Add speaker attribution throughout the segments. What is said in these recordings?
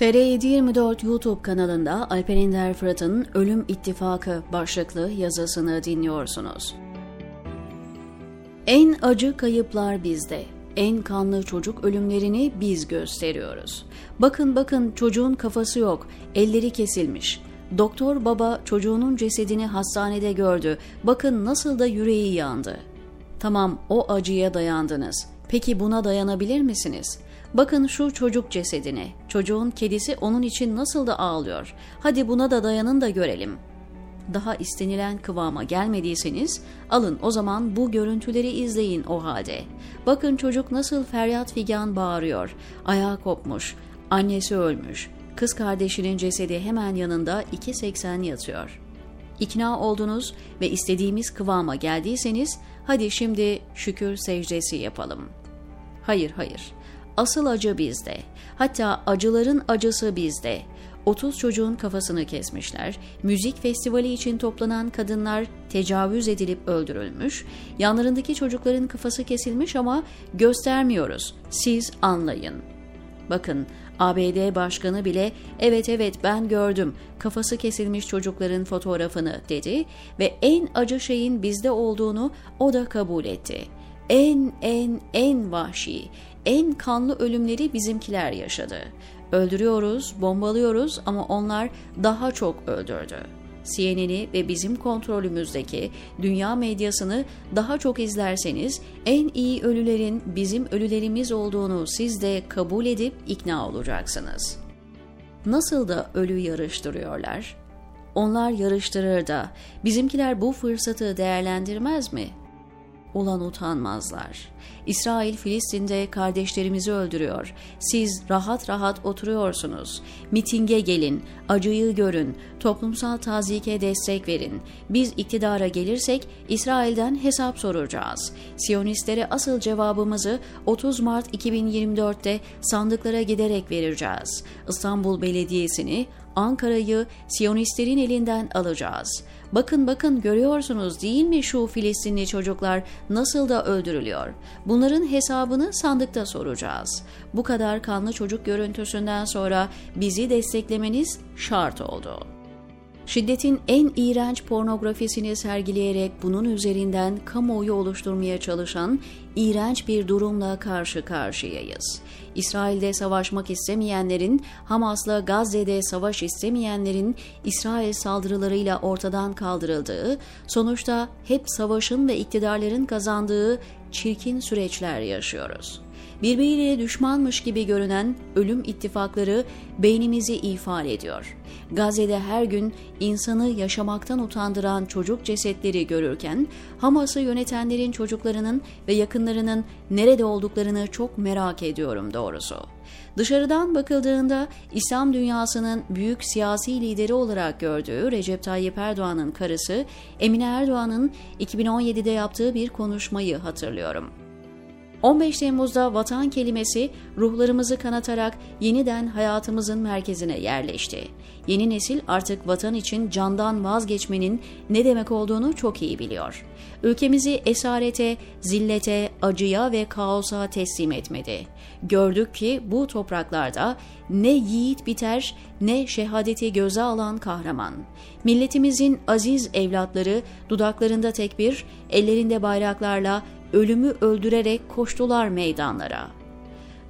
Speaker 1: TR724 YouTube kanalında Alper Ender Fırat'ın Ölüm İttifakı başlıklı yazısını dinliyorsunuz. En acı kayıplar bizde. En kanlı çocuk ölümlerini biz gösteriyoruz. Bakın bakın çocuğun kafası yok, elleri kesilmiş. Doktor baba çocuğunun cesedini hastanede gördü. Bakın nasıl da yüreği yandı. Tamam o acıya dayandınız. Peki buna dayanabilir misiniz? Bakın şu çocuk cesedine. Çocuğun kedisi onun için nasıl da ağlıyor. Hadi buna da dayanın da görelim. Daha istenilen kıvama gelmediyseniz alın o zaman bu görüntüleri izleyin o halde. Bakın çocuk nasıl feryat figan bağırıyor. Ayağı kopmuş. Annesi ölmüş. Kız kardeşinin cesedi hemen yanında 2.80 yatıyor. İkna oldunuz ve istediğimiz kıvama geldiyseniz hadi şimdi şükür secdesi yapalım. Hayır hayır. Asıl acı bizde. Hatta acıların acısı bizde. 30 çocuğun kafasını kesmişler, müzik festivali için toplanan kadınlar tecavüz edilip öldürülmüş, yanlarındaki çocukların kafası kesilmiş ama göstermiyoruz, siz anlayın. Bakın ABD Başkanı bile evet evet ben gördüm kafası kesilmiş çocukların fotoğrafını dedi ve en acı şeyin bizde olduğunu o da kabul etti. En en en vahşi, en kanlı ölümleri bizimkiler yaşadı. Öldürüyoruz, bombalıyoruz ama onlar daha çok öldürdü. CNN'i ve bizim kontrolümüzdeki dünya medyasını daha çok izlerseniz en iyi ölülerin bizim ölülerimiz olduğunu siz de kabul edip ikna olacaksınız. Nasıl da ölü yarıştırıyorlar? Onlar yarıştırır da bizimkiler bu fırsatı değerlendirmez mi? Ulan utanmazlar. İsrail Filistin'de kardeşlerimizi öldürüyor. Siz rahat rahat oturuyorsunuz. Mitinge gelin, acıyı görün, toplumsal tazike destek verin. Biz iktidara gelirsek İsrail'den hesap soracağız. Siyonistlere asıl cevabımızı 30 Mart 2024'te sandıklara giderek vereceğiz. İstanbul Belediyesi'ni, Ankara'yı Siyonistlerin elinden alacağız. Bakın bakın görüyorsunuz değil mi şu Filistinli çocuklar nasıl da öldürülüyor. Bunların hesabını sandıkta soracağız. Bu kadar kanlı çocuk görüntüsünden sonra bizi desteklemeniz şart oldu. Şiddetin en iğrenç pornografisini sergileyerek bunun üzerinden kamuoyu oluşturmaya çalışan iğrenç bir durumla karşı karşıyayız. İsrail'de savaşmak istemeyenlerin, Hamas'la Gazze'de savaş istemeyenlerin İsrail saldırılarıyla ortadan kaldırıldığı, sonuçta hep savaşın ve iktidarların kazandığı çirkin süreçler yaşıyoruz birbiriyle düşmanmış gibi görünen ölüm ittifakları beynimizi ifade ediyor. Gazze'de her gün insanı yaşamaktan utandıran çocuk cesetleri görürken Hamas'ı yönetenlerin çocuklarının ve yakınlarının nerede olduklarını çok merak ediyorum doğrusu. Dışarıdan bakıldığında İslam dünyasının büyük siyasi lideri olarak gördüğü Recep Tayyip Erdoğan'ın karısı Emine Erdoğan'ın 2017'de yaptığı bir konuşmayı hatırlıyorum. 15 Temmuz'da vatan kelimesi ruhlarımızı kanatarak yeniden hayatımızın merkezine yerleşti. Yeni nesil artık vatan için candan vazgeçmenin ne demek olduğunu çok iyi biliyor. Ülkemizi esarete, zillete, acıya ve kaosa teslim etmedi. Gördük ki bu topraklarda ne yiğit biter ne şehadeti göze alan kahraman. Milletimizin aziz evlatları dudaklarında tekbir, ellerinde bayraklarla ölümü öldürerek koştular meydanlara.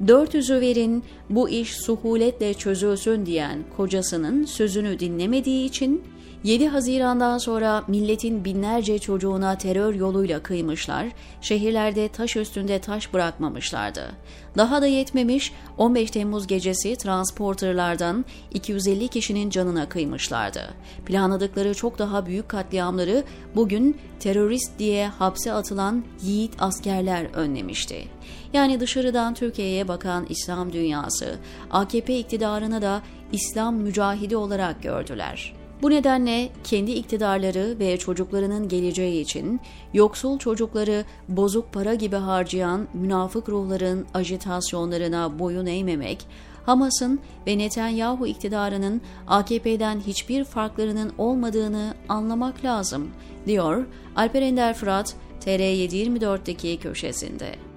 Speaker 1: Dört yüzü verin bu iş suhuletle çözülsün diyen kocasının sözünü dinlemediği için 7 Haziran'dan sonra milletin binlerce çocuğuna terör yoluyla kıymışlar, şehirlerde taş üstünde taş bırakmamışlardı. Daha da yetmemiş 15 Temmuz gecesi transporterlardan 250 kişinin canına kıymışlardı. Planladıkları çok daha büyük katliamları bugün terörist diye hapse atılan yiğit askerler önlemişti. Yani dışarıdan Türkiye'ye bakan İslam dünyası AKP iktidarını da İslam mücahidi olarak gördüler. Bu nedenle kendi iktidarları ve çocuklarının geleceği için yoksul çocukları bozuk para gibi harcayan münafık ruhların ajitasyonlarına boyun eğmemek, Hamas'ın ve Netanyahu iktidarının AKP'den hiçbir farklarının olmadığını anlamak lazım, diyor Alper Ender Fırat TR724'deki köşesinde.